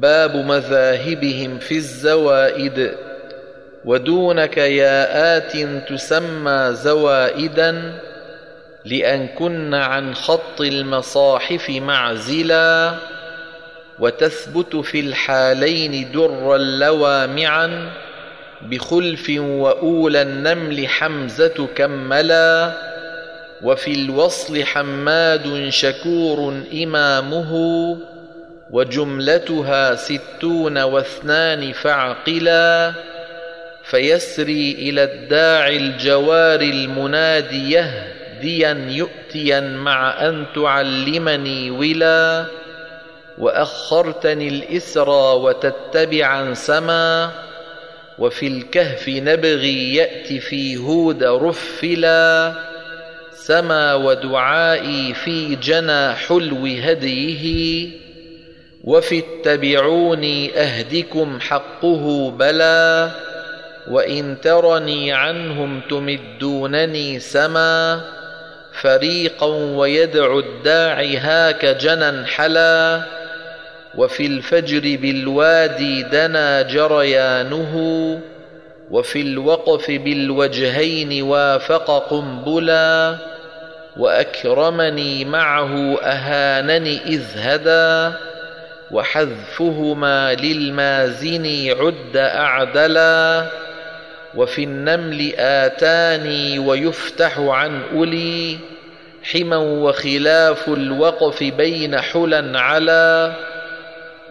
باب مذاهبهم في الزوائد. ودونك يا آت تسمى زوائدا لأن كن عن خط المصاحف معزلا وتثبت في الحالين درا لوامعا بخلف وأولى النمل حمزة كملا وفي الوصل حماد شكور إمامه وجملتها ستون واثنان فعقلا فيسري إلى الداعي الجوار المنادي يهديا يؤتيا مع أن تعلمني ولا وأخرتني الإسرى وتتبعا سما وفي الكهف نبغي يأتي في هود رفلا سما ودعائي في جنى حلو هديه وفي اتبعوني أهدكم حقه بلى وإن ترني عنهم تمدونني سما فريقا ويدعو الداعي هاك جنا حلا وفي الفجر بالوادي دنا جريانه وفي الوقف بالوجهين وافق قنبلا وأكرمني معه أهانني إذ هدى وحذفهما للمازن عد أعدلا وفي النمل آتاني ويفتح عن أولي حما وخلاف الوقف بين حلا على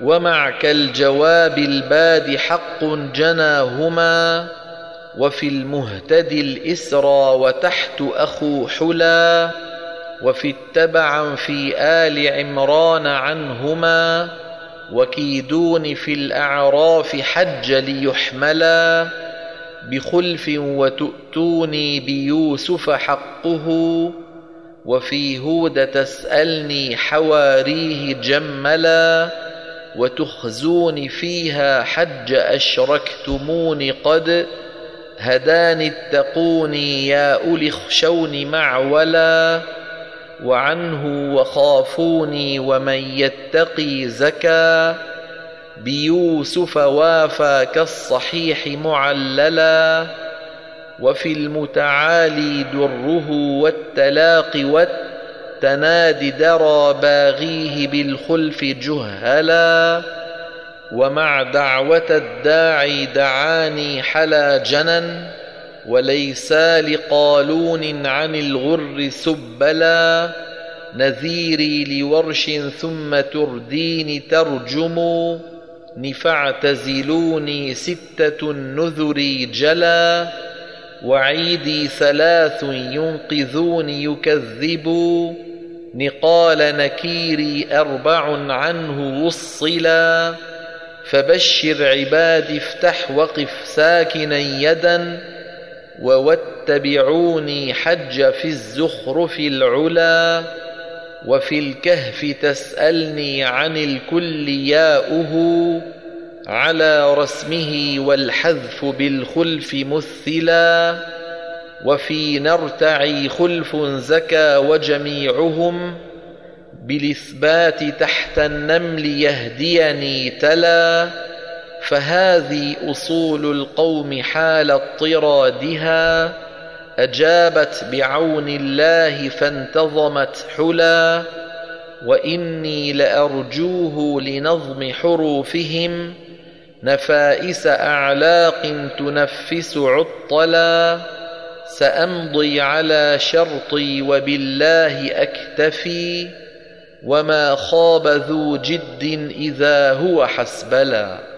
ومع كالجواب الباد حق جناهما وفي المهتدي الإسرى وتحت أخو حلا وفي اتبعا في آل عمران عنهما وكيدون في الأعراف حج ليحملا بخلف وتؤتوني بيوسف حقه وفي هود تسألني حواريه جملا وتخزون فيها حج أشركتمون قد هداني اتقوني يا أولي اخشون معولا وعنه وخافوني ومن يتقي زكا. بيوسف وافى كالصحيح معللا. وفي المتعالي دره والتلاق والتنادي درى باغيه بالخلف جهلا. ومع دعوة الداعي دعاني حلا جنا وليس لقالون عن الغر سبلا. نذيري لورش ثم تردين ترجم. نفاعتزلوني ستة النذر جلا. وعيدي ثلاث ينقذون يكذبوا نقال نكيري أربع عنه وصلا. فبشر عبادي افتح وقف ساكنا يدا. وواتبعوني حج في الزخرف العلا وفي الكهف تسألني عن الكل ياؤه على رسمه والحذف بالخلف مثلا وفي نرتعي خلف زكى وجميعهم بالاثبات تحت النمل يهديني تلا فهذه أصول القوم حال اضطرادها أجابت بعون الله فانتظمت حلا وإني لأرجوه لنظم حروفهم نفائس أعلاق تنفس عطلا سأمضي على شرطي وبالله أكتفي وما خاب ذو جد إذا هو حسبلا